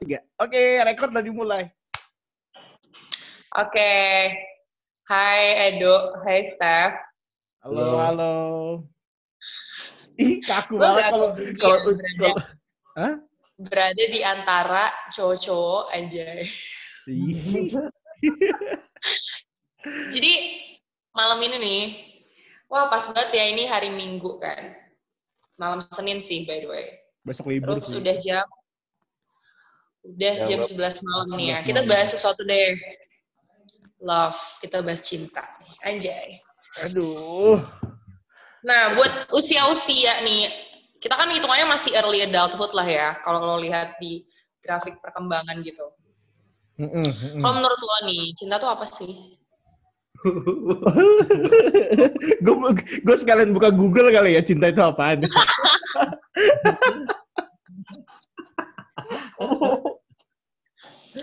Tiga. Oke, rekor udah dimulai. Oke. Hai Edo, hai Steph. Halo, halo. Ih, kaku Lo banget kalau kalau berada, kalau Hah? berada di antara cowok-cowok aja. Jadi malam ini nih, wah pas banget ya ini hari Minggu kan. Malam Senin sih by the way. Besok libur Terus sih. udah jam udah Ya, jam Mbak. 11 malam nih ya. 11 Kita bahas sesuatu deh. Love, kita bahas cinta. Anjay. Aduh. Nah, buat usia-usia nih, kita kan hitungannya masih early adulthood lah ya, kalau lo lihat di grafik perkembangan gitu. Mm-mm, mm-mm. Kalau menurut lo nih, cinta tuh apa sih? gue gue sekalian buka Google kali ya cinta itu apaan.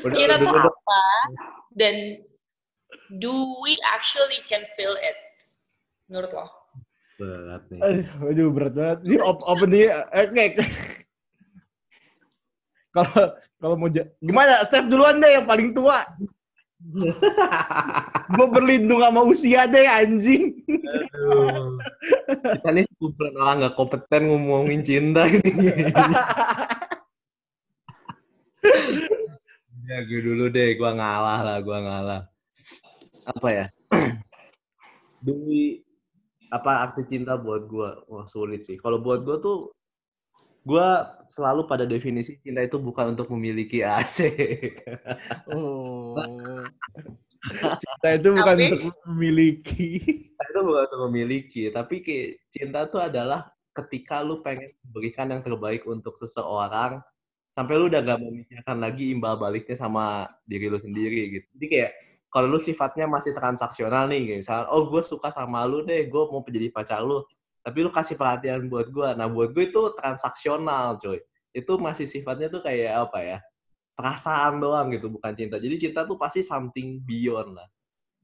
Udah, Cinta tuh udah, apa? Dan do we actually can feel it? Menurut lo? Berat nih. Aduh, aduh berat banget. Ini op open nih. Oke. Kalau kalau mau gimana? Steph duluan deh yang paling tua. gue berlindung sama usia deh anjing. Aduh. Kita nih kumpulan orang nggak kompeten ngomongin cinta ini. ya gue dulu deh, gue ngalah lah, gue ngalah. Apa ya? Demi apa arti cinta buat gue? Wah sulit sih. Kalau buat gue tuh, gue selalu pada definisi cinta itu bukan untuk memiliki AC. Oh. Cinta itu bukan Tapi- untuk memiliki. cinta itu bukan untuk memiliki, tapi kayak cinta itu adalah ketika lu pengen memberikan yang terbaik untuk seseorang, sampai lu udah gak memikirkan lagi imbal baliknya sama diri lu sendiri gitu. Jadi kayak kalau lu sifatnya masih transaksional nih, kayak misalnya, oh gue suka sama lu deh, gue mau jadi pacar lu, tapi lu kasih perhatian buat gue. Nah buat gue itu transaksional, coy. Itu masih sifatnya tuh kayak apa ya? Perasaan doang gitu, bukan cinta. Jadi cinta tuh pasti something beyond lah.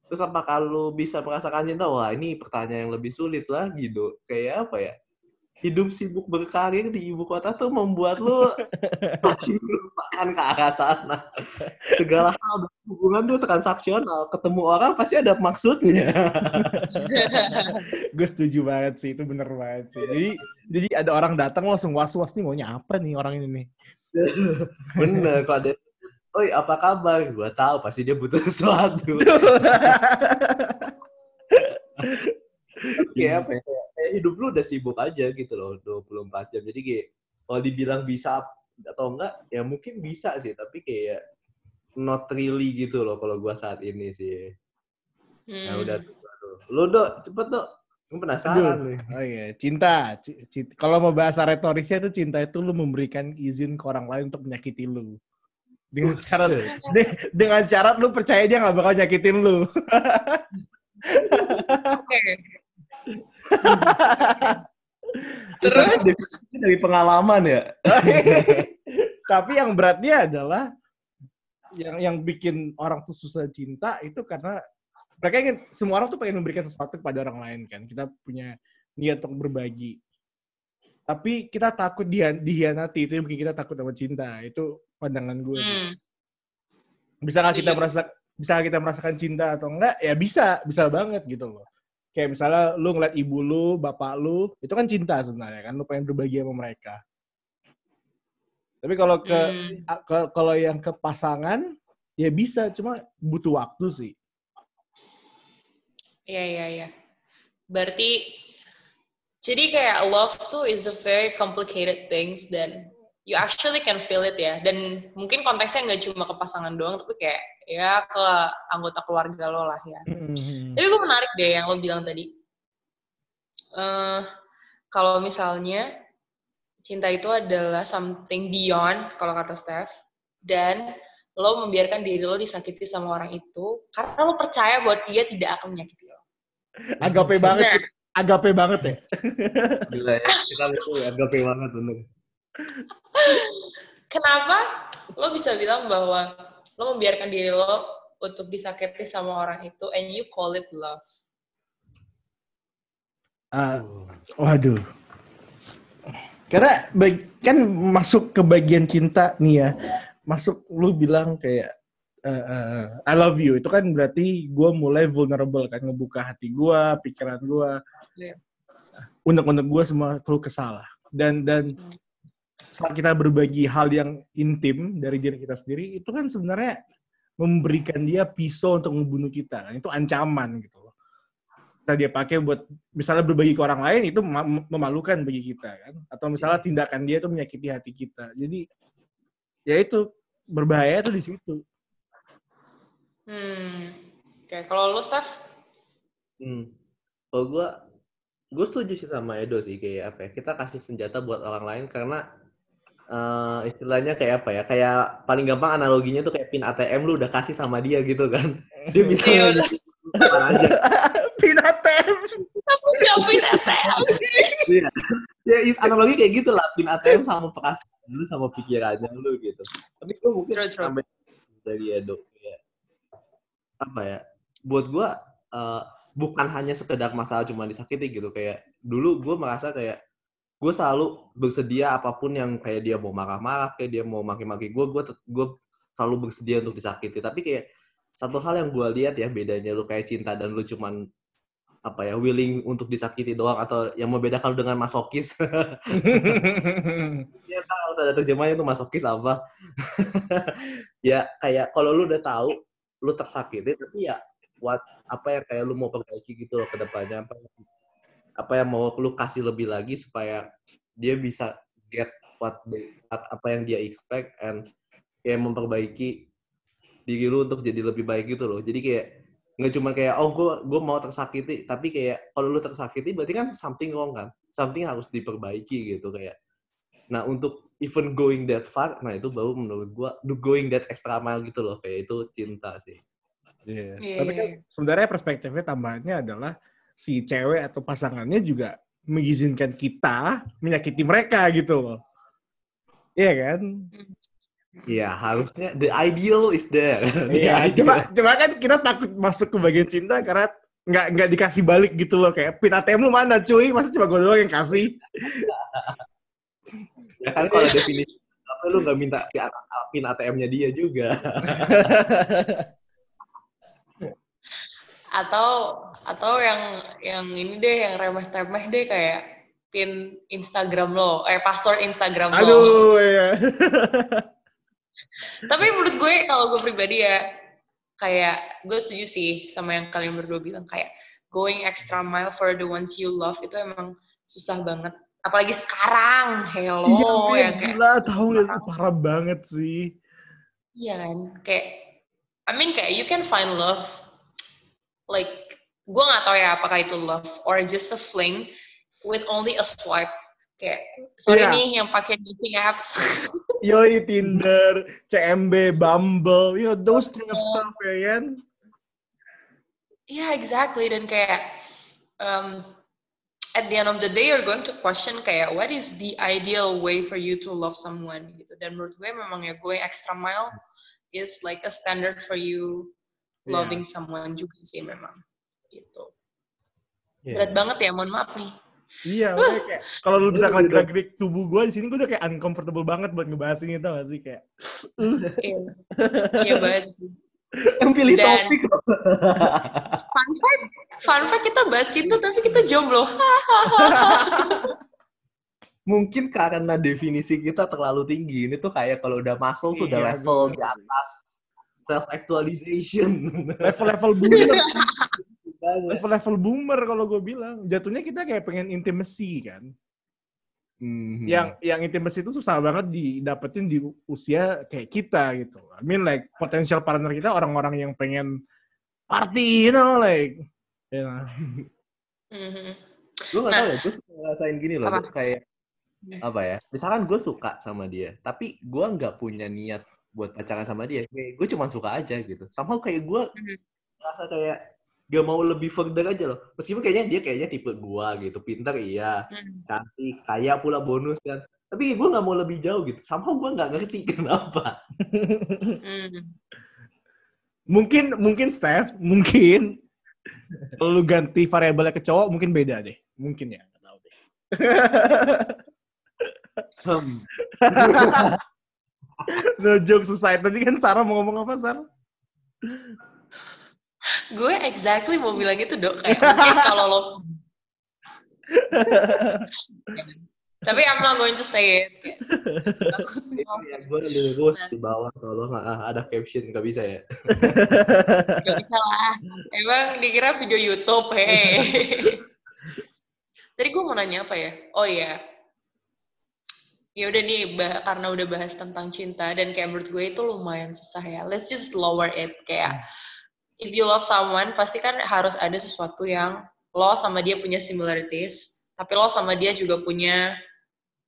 Terus apakah lu bisa merasakan cinta? Wah, ini pertanyaan yang lebih sulit lagi, Do. Kayak apa ya? Hidup sibuk berkarir di ibu kota tuh membuat lu masih melupakan ke arah sana. Segala hal hubungan tuh transaksional. Ketemu orang pasti ada maksudnya. gue setuju banget sih, itu bener banget sih. Jadi, jadi ada orang datang langsung was-was nih maunya apa nih orang ini nih. Bener, kalau ada Oi, apa kabar? Gua tahu pasti dia butuh sesuatu. kayak apa ya? Kayak hidup lu udah sibuk aja gitu loh, 24 jam. Jadi kayak kalau dibilang bisa atau enggak, ya mungkin bisa sih, tapi kayak not really gitu loh kalau gua saat ini sih. Nah, Hmm. udah tuh. aduh. Lu, Dok, cepet, Dok. Gue penasaran nih. Oh iya, cinta. Cinta. Kalau mau bahasa retorisnya itu cinta itu lu memberikan izin ke orang lain untuk menyakiti lu. Dengan syarat de- dengan syarat lu percaya dia nggak bakal nyakitin lu. Oke. Terus? Itu dari pengalaman ya? Tapi yang beratnya adalah yang yang bikin orang tuh susah cinta itu karena mereka ingin semua orang tuh pengen memberikan sesuatu kepada orang lain kan. Kita punya niat untuk berbagi. Tapi kita takut dia dihianati itu yang bikin kita takut sama cinta. Itu pandangan gue. Hmm. Bisa nggak kita merasa bisa kita merasakan cinta atau enggak? Ya bisa, bisa banget gitu loh. Kayak misalnya lu ngeliat ibu lu, bapak lu, itu kan cinta sebenarnya kan. Lu pengen berbagi sama mereka. Tapi kalau ke, Hmm. ke- kalau yang ke pasangan ya bisa, cuma butuh waktu sih. Iya, iya, iya. Berarti, jadi kayak love tuh is a very complicated things dan you actually can feel it ya. Dan mungkin konteksnya nggak cuma ke pasangan doang, tapi kayak ya ke anggota keluarga lo lah ya. Hmm. Tapi gue menarik deh yang lo bilang tadi. eh kalau misalnya cinta itu adalah something beyond, kalau kata Steph, dan lo membiarkan diri lo disakiti sama orang itu karena lo percaya bahwa dia tidak akan menyakiti lo. Agape banget, Nah. agape banget ya. Gila ya, kita itu agape banget bener. Kenapa lo bisa bilang bahwa lo membiarkan diri lo untuk disakiti sama orang itu and you call it love? Ah, waduh. Karena kan masuk ke bagian cinta nih ya. masuk lu bilang kayak uh, uh, I love you itu kan berarti gue mulai vulnerable kan ngebuka hati gue pikiran gue Iya. unek-unek gue semua keluh kesalah dan dan Hmm. Saat kita berbagi hal yang intim dari diri kita sendiri itu kan sebenarnya memberikan dia pisau untuk membunuh kita kan itu ancaman gitu loh bisa dia pakai buat misalnya berbagi ke orang lain itu mema- memalukan bagi kita kan atau misalnya tindakan dia itu menyakiti hati kita jadi ya itu berbahaya tuh di situ Hmm. Oke, kalau lu, Steph? Hmm. Kalau gue, gue setuju sih sama Edo sih kayak apa ya? Kita kasih senjata buat orang lain karena eh, istilahnya kayak apa ya? Kayak paling gampang analoginya tuh kayak pin ATM lu udah kasih sama dia gitu kan? Dia bisa Iya, ngeliat kapan aja. pinatem Tapi siapin ATM. Iya. Ya it- analogi kayak gitu lah, pin ATM sama perasaan lu sama pikirannya lu gitu. Tapi gue mungkin True, true. sampai dari Edo ya. Apa ya? Buat gue eh, bukan hanya sekedar masalah cuma disakiti gitu kayak dulu gue merasa kayak gue selalu bersedia apa pun yang kayak dia mau marah-marah kayak dia mau maki-maki gue gue gue selalu bersedia untuk disakiti. Tapi kayak satu hal yang gue lihat ya bedanya lu kayak cinta dan lu cuman apa ya willing untuk disakiti doang atau yang membedakan lu dengan masokis. Ya harus ada terjemahnya itu masokis apa? Ya kayak kalau lu udah tahu lu tersakiti tapi ya what apa ya kayak lu mau perbaiki gitu loh ke depannya apa apa yang mau lu kasih lebih lagi supaya dia bisa get what they, what- apa yang dia expect and kayak memperbaiki diri lu untuk jadi lebih baik gitu loh jadi kayak nggak cuma kayak oh gue gue mau tersakiti tapi kayak kalau lu tersakiti berarti kan something wrong kan something harus diperbaiki gitu kayak nah untuk even going that far nah itu baru menurut gue do going that extra mile gitu loh kayak itu cinta sih Iya. Iya, Tapi kan iya. sebenarnya perspektifnya tambahannya adalah si cewek atau pasangannya juga mengizinkan kita menyakiti mereka gitu loh. Iya kan? Iya harusnya the ideal is there The Iya, ideal. cuma cuma kan kita takut masuk ke bagian cinta karena nggak nggak dikasih balik gitu loh kayak pin ATM lu mana cuy masa cuma gue doang yang kasih ya kan kalau definisi apa lu nggak minta pin ATM-nya dia juga Atau atau yang yang ini deh yang remeh-temeh deh kayak pin Instagram lo, eh password Instagram lo. aduh ya Tapi menurut gue kalau gue pribadi ya kayak gue setuju sih sama yang kalian berdua bilang kayak going extra mile for the ones you love itu emang susah banget. Apalagi sekarang, hello iya yang kayak gila tahu nggak sih parah banget sih Iya kan, kayak I mean kayak you can find love like gue nggak tahu ya apakah itu love or just a fling with only a swipe. Kayak sorry Iya. nih yang pakai dating apps. Yoi Tinder, CMB, Bumble, you know those kind of stuff ya kan? yeah, exactly dan kayak um, at the end of the day you're going to question kayak what is the ideal way for you to love someone gitu. Dan menurut gue memang ya going extra mile is like a standard for you Iya. loving someone juga sih memang gitu. Iya. Berat banget ya, mohon maaf nih. Iya, kayak kalau lu bisa ngeliat gerak-gerik tubuh gue di sini gue udah kayak uncomfortable banget buat ngebahas ini tau gak sih kayak Iya, iya banget yang pilih Dan- topik loh. Fun fact, fun fact kita bahas cinta tapi kita jomblo. mungkin karena definisi kita terlalu tinggi ini tuh kayak kalau udah masuk tuh udah Iya, level bener di atas self actualization level-level boomer, level-level boomer kalau gue bilang. Jatuhnya kita kayak pengen intimacy kan. Hmm. Yang yang intimacy itu susah banget didapetin di usia kayak kita gitu. I mean like potential partner kita orang-orang yang pengen party, you know like you know. Mhm. gue gak Nah. tau ya gue suka ngerasain gini loh Apa? Kayak Hmm. apa ya misalkan gue suka sama dia tapi gue nggak punya niat buat pacaran sama dia kayak gue cuma suka aja gitu sama kayak gue Mhm. ngerasa kayak gak mau lebih further aja loh meskipun kayaknya dia kayaknya tipe gue gitu pinter iya Hmm. cantik kaya pula bonus kan tapi gue nggak mau lebih jauh gitu sama gue nggak ngerti kenapa Hmm. mungkin mungkin Steph, mungkin kalau lu ganti variabelnya ke cowok mungkin beda deh. Mungkin ya, nggak tahu deh. Hmm. no joke society. Tadi kan Sarah mau ngomong apa, Sarah? gue exactly mau bilang gitu dok. Kayak mungkin kalau lo tapi I'm not going to say it. Ya, gue lurus di bawah tolong ah, ada caption nggak bisa ya? Gak bisa lah. Emang dikira video YouTube hei. Tadi gue mau nanya apa ya? Oh iya ya udah nih bah, karena udah bahas tentang cinta dan kayak menurut gue itu lumayan susah ya. Let's just lower it. Kayak if you love someone pasti kan harus ada sesuatu yang lo sama dia punya similarities tapi lo sama dia juga punya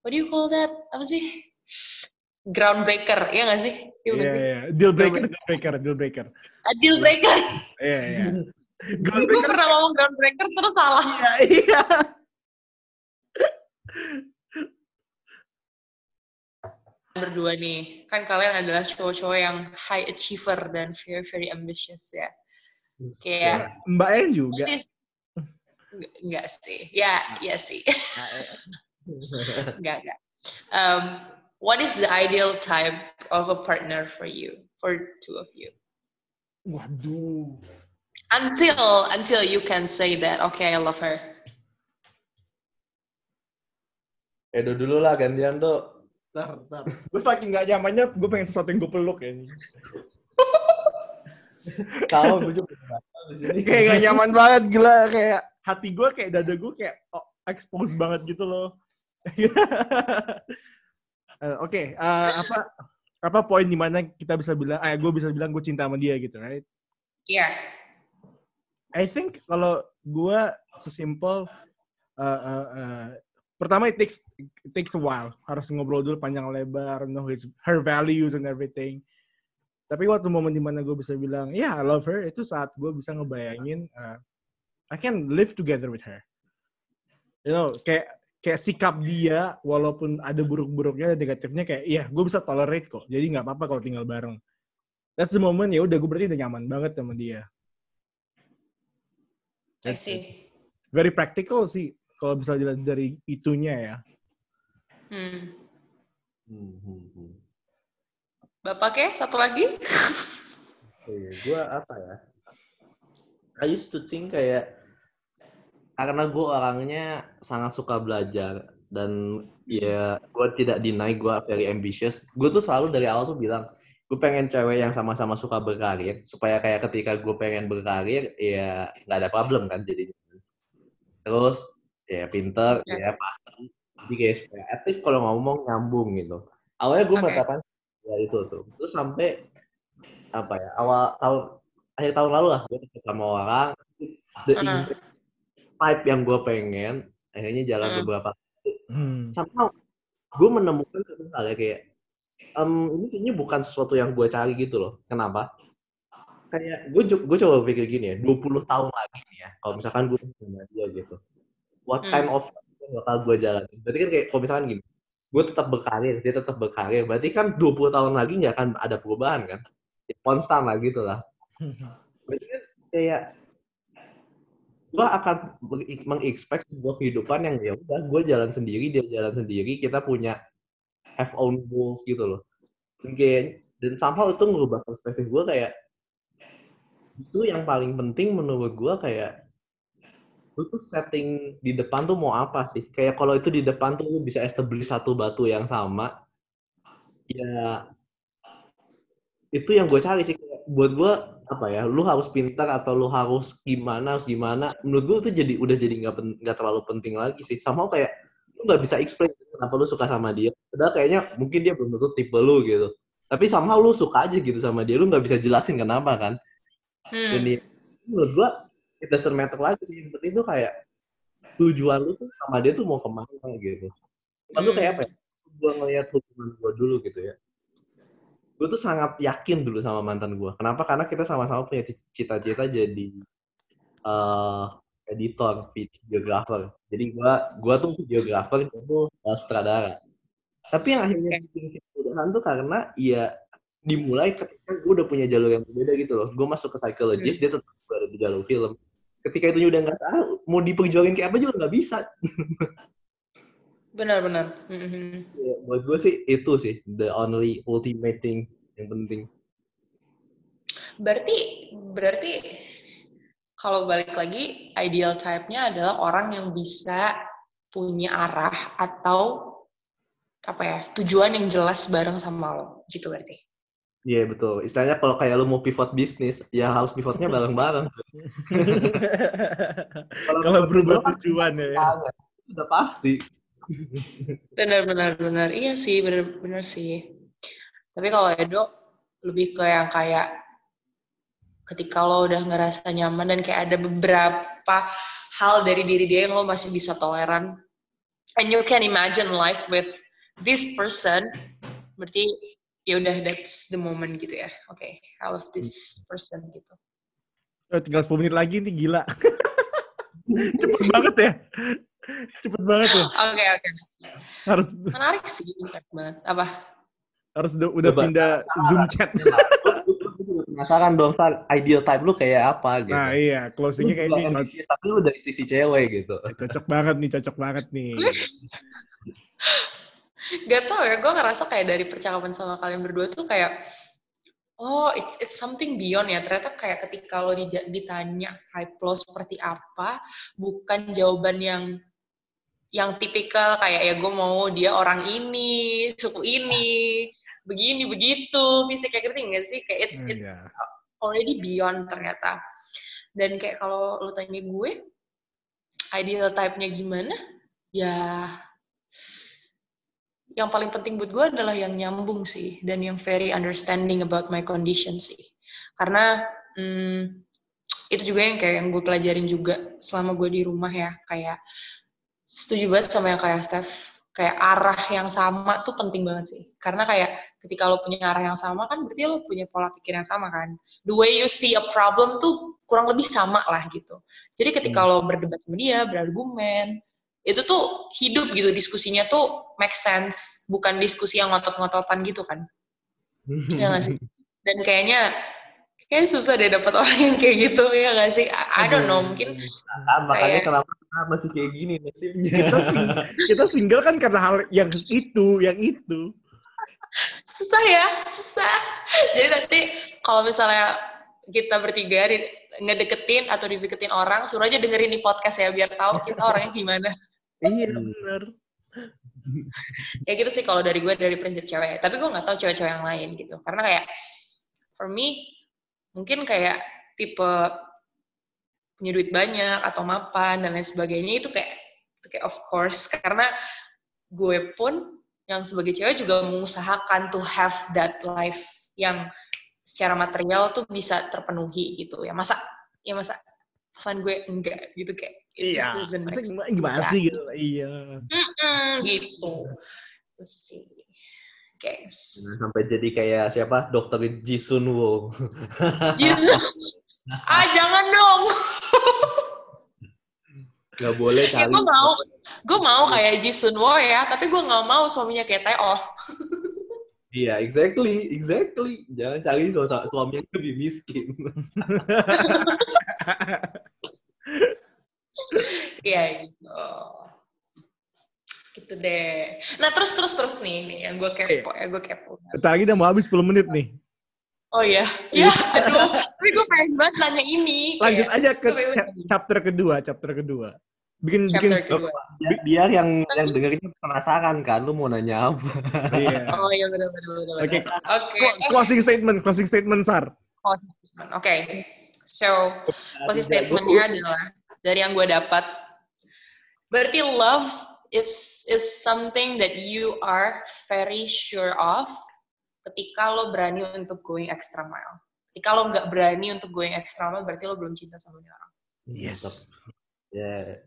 what do you call that? Apa sih? Groundbreaker ya nggak sih? Iya yeah, sih? yeah. deal breaker deal breaker deal breaker. A deal breaker. Iya iya. Gue pernah ngomong groundbreaker terus salah. Iya iya berdua nih. Kan kalian adalah cowok-cowok yang high achiever dan very very ambitious ya. Kayak Mbak En juga. Enggak sih. Ya ya sih. Enggak enggak. Um, what is the ideal type of a partner for you for two of you? Waduh. Until until you can say that okay I love her. Edo dulu lah gantian do Ntar, ntar. Gue saking gak nyamannya, gue pengen sesuatu yang gue peluk ya. Tahu gue juga di sini. Kayak gak nyaman banget, gila. Kayak hati gue kayak dada gue kayak oh, expose banget gitu loh. uh, Oke, okay, uh, apa apa poin di mana kita bisa bilang, eh gue bisa bilang gue cinta sama dia gitu, right? Iya. Yeah. I think kalau gue sesimpel uh, uh, uh, pertama it takes it takes a while. Harus ngobrol dulu panjang lebar know his her values and everything. Tapi waktu momen di mana gue bisa bilang ya yeah, I love her itu saat gue bisa ngebayangin uh, I can live together with her. You know kayak kayak sikap dia walaupun ada buruk-buruknya negatifnya kayak iya gue bisa tolerate kok. Jadi nggak apa-apa kalau tinggal bareng. That's the moment ya udah gue berarti udah nyaman banget sama dia. I see. very practical sih kalau bisa dilihat dari itunya ya. Hmm. Hmm, hmm, hmm. Bapak ke satu lagi? Iya, gue apa ya? I used to think kayak karena gue orangnya sangat suka belajar dan ya gue tidak deny gue very ambitious. Gue tuh selalu dari awal tuh bilang gue pengen cewek yang sama-sama suka berkarir supaya kayak ketika gue pengen berkarir ya nggak ada problem kan jadinya. Terus ya pinter ya, ya pasti jadi guys at least kalau ngomong nyambung gitu. Awalnya gue okay. berkata ya itu tuh. Terus sampai apa ya awal tahun akhir tahun lalu lah gue ketemu sama orang the uh. exact type yang gue pengen. Akhirnya jalan uh. beberapa hmm. sama gue menemukan satu hal ya kayak um, ini kayaknya bukan sesuatu yang gue cari gitu loh. Kenapa? Kayak gue gue coba pikir gini ya 20 tahun lagi nih ya kalau misalkan gue sama dia gitu what hmm. kind of yang bakal gue jalanin. Berarti kan kayak kalau misalkan gini, gue tetap berkarir, dia tetap berkarir. Berarti kan 20 tahun lagi nggak akan ada perubahan kan? Konstan lah gitu lah. Berarti kan kayak gue akan mengexpect sebuah kehidupan yang ya udah gue jalan sendiri, dia jalan sendiri, kita punya have own goals gitu loh. Dan kayak dan somehow itu ngubah perspektif gue kayak itu yang paling penting menurut gue kayak lu tuh setting di depan tuh mau apa sih? Kayak kalau itu di depan tuh lu bisa establish satu batu yang sama, ya itu yang gue cari sih. Buat gue apa ya, lu harus pintar atau lu harus gimana, harus gimana. Menurut gue tuh jadi udah jadi nggak nggak terlalu penting lagi sih. Sama kayak lu nggak bisa explain kenapa lu suka sama dia. Padahal kayaknya mungkin dia belum tentu tipe lu gitu. Tapi sama lu suka aja gitu sama dia, lu nggak bisa jelasin kenapa kan. Hmm. Jadi menurut gue it doesn't matter lagi yang penting tuh kayak tujuan lu tuh sama dia tuh mau ke mana gitu. Maksud kayak apa ya? Gue ngeliat hubungan gue dulu gitu ya. Gue tuh sangat yakin dulu sama mantan gue kenapa? Karena kita sama-sama punya cita-cita jadi uh, editor videographer. Jadi gue gue tuh videographer itu uh, sutradara. Tapi yang akhirnya bikin kemudahan tuh karena ya dimulai ketika gue udah punya jalur yang berbeda gitu loh. Gue masuk ke psikologis hmm. dia tetap berada di jalur film ketika itu udah nggak salah mau diperjuangin kayak apa juga nggak bisa Benar-benar. Mhm. Ya, buat gue sih itu sih the only ultimate thing yang penting. Berarti berarti kalau balik lagi ideal type-nya adalah orang yang bisa punya arah atau apa ya tujuan yang jelas bareng sama lo gitu berarti. Iya betul. Istilahnya kalau kayak lu mau pivot bisnis, ya harus pivotnya bareng-bareng. Kalau berubah kan tujuan ya. Udah pasti. Benar benar benar. Iya sih, benar benar sih. Tapi kalau Edo lebih ke yang kayak ketika lo udah ngerasa nyaman dan kayak ada beberapa hal dari diri dia yang lo masih bisa toleran and you can imagine life with this person berarti ya udah that's the moment gitu ya oke okay, I love this person gitu Oh, tinggal 10 menit lagi nih gila. Cepet banget ya. Cepet banget ya. oke oke Harus menarik sih menarik banget apa harus udah, udah Coba. pindah Zoom chat. Penasaran dong, Sar, ideal type lu kayak apa gitu. Nah iya, closingnya kayak juga ini cocok, ambisius, tapi lu dari sisi cewek gitu. cocok banget nih, cocok banget nih. Gak tau ya, gue ngerasa kayak dari percakapan sama kalian berdua tuh kayak, oh it's it's something beyond ya. Ternyata kayak ketika lo ditanya type lo seperti apa, bukan jawaban yang yang tipikal kayak ya gue mau dia orang ini, suku ini, begini begitu, bisa kayak ngerti nggak sih? Kayak it's Hmm, it's iya. already beyond ternyata. Dan kayak kalau lo tanya gue, ideal type-nya gimana? Ya yang paling penting buat gue adalah yang nyambung sih dan yang very understanding about my condition sih. Karena hmm, itu juga yang kayak yang gue pelajarin juga selama gue di rumah ya. Kayak setuju banget sama yang kayak Steph. Kayak arah yang sama tuh penting banget sih. Karena kayak ketika lo punya arah yang sama kan berarti lo punya pola pikir yang sama kan. The way you see a problem tuh kurang lebih sama lah gitu. Jadi ketika lo berdebat sama dia berargumen itu tuh hidup gitu diskusinya tuh make sense bukan diskusi yang ngotot-ngototan gitu kan. Ya nggak sih? Dan kayaknya kayak susah deh dapat orang yang kayak gitu ya nggak sih? I, I don't know mungkin Kan, makanya Kayak- kenapa masih kayak gini nasibnya. Kita, sing- kita single kan karena hal yang itu, yang itu. susah ya susah. Jadi nanti kalau misalnya kita bertiga ngedeketin atau dideketin orang suruh aja dengerin di podcast ya biar tahu kita orangnya gimana Iya, Hmm. bener. ya gitu sih kalau dari gue dari prinsip cewek tapi gue nggak tahu cewek-cewek yang lain gitu karena kayak for me mungkin kayak tipe punya duit banyak atau mapan dan lain sebagainya itu kayak itu kayak of course karena gue pun yang sebagai cewek juga mengusahakan to have that life yang secara material tuh bisa terpenuhi gitu ya masa ya masa perasaan gue enggak gitu kayak Iya. make gimana, sih gitu? Iya. Mm-mm, gitu. Terus sih, guys. Sampai jadi kayak siapa? Dokter Jisun Woo. Jesus. ah, jangan dong. Gak boleh Ya, kali. gue mau, gue mau kayak Ji Sun Wo ya, tapi gue nggak mau suaminya kayak Tae-oh. Iya, exactly, exactly. Jangan cari su- su- suami yang lebih miskin. Iya gitu. Gitu deh. Nah terus terus terus nih, nih yang gue kepo ya, gue kepo. Bentar lagi udah mau habis 10 menit nih. Oh iya, iya. Aduh, tapi gue pengen banget nanya ini. Lanjut kayak, aja ke chapter kedua, chapter kedua. Bikin chapter bikin kedua. Bi- Biar yang yang dengerin penasaran kan, lu mau nanya apa? iya. Oh iya benar benar benar. Oke. benar. Oke. Clo- Closing statement, closing statement Sar. Oke. So, closing statementnya adalah dari yang gue dapat berarti love is is something that you are very sure of ketika lo berani untuk going extra mile ketika lo nggak berani untuk going extra mile berarti lo belum cinta sama dia orang Yes. Ya.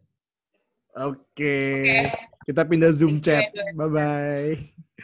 Oke. Oke. Kita pindah Zoom Thank chat. Bye bye.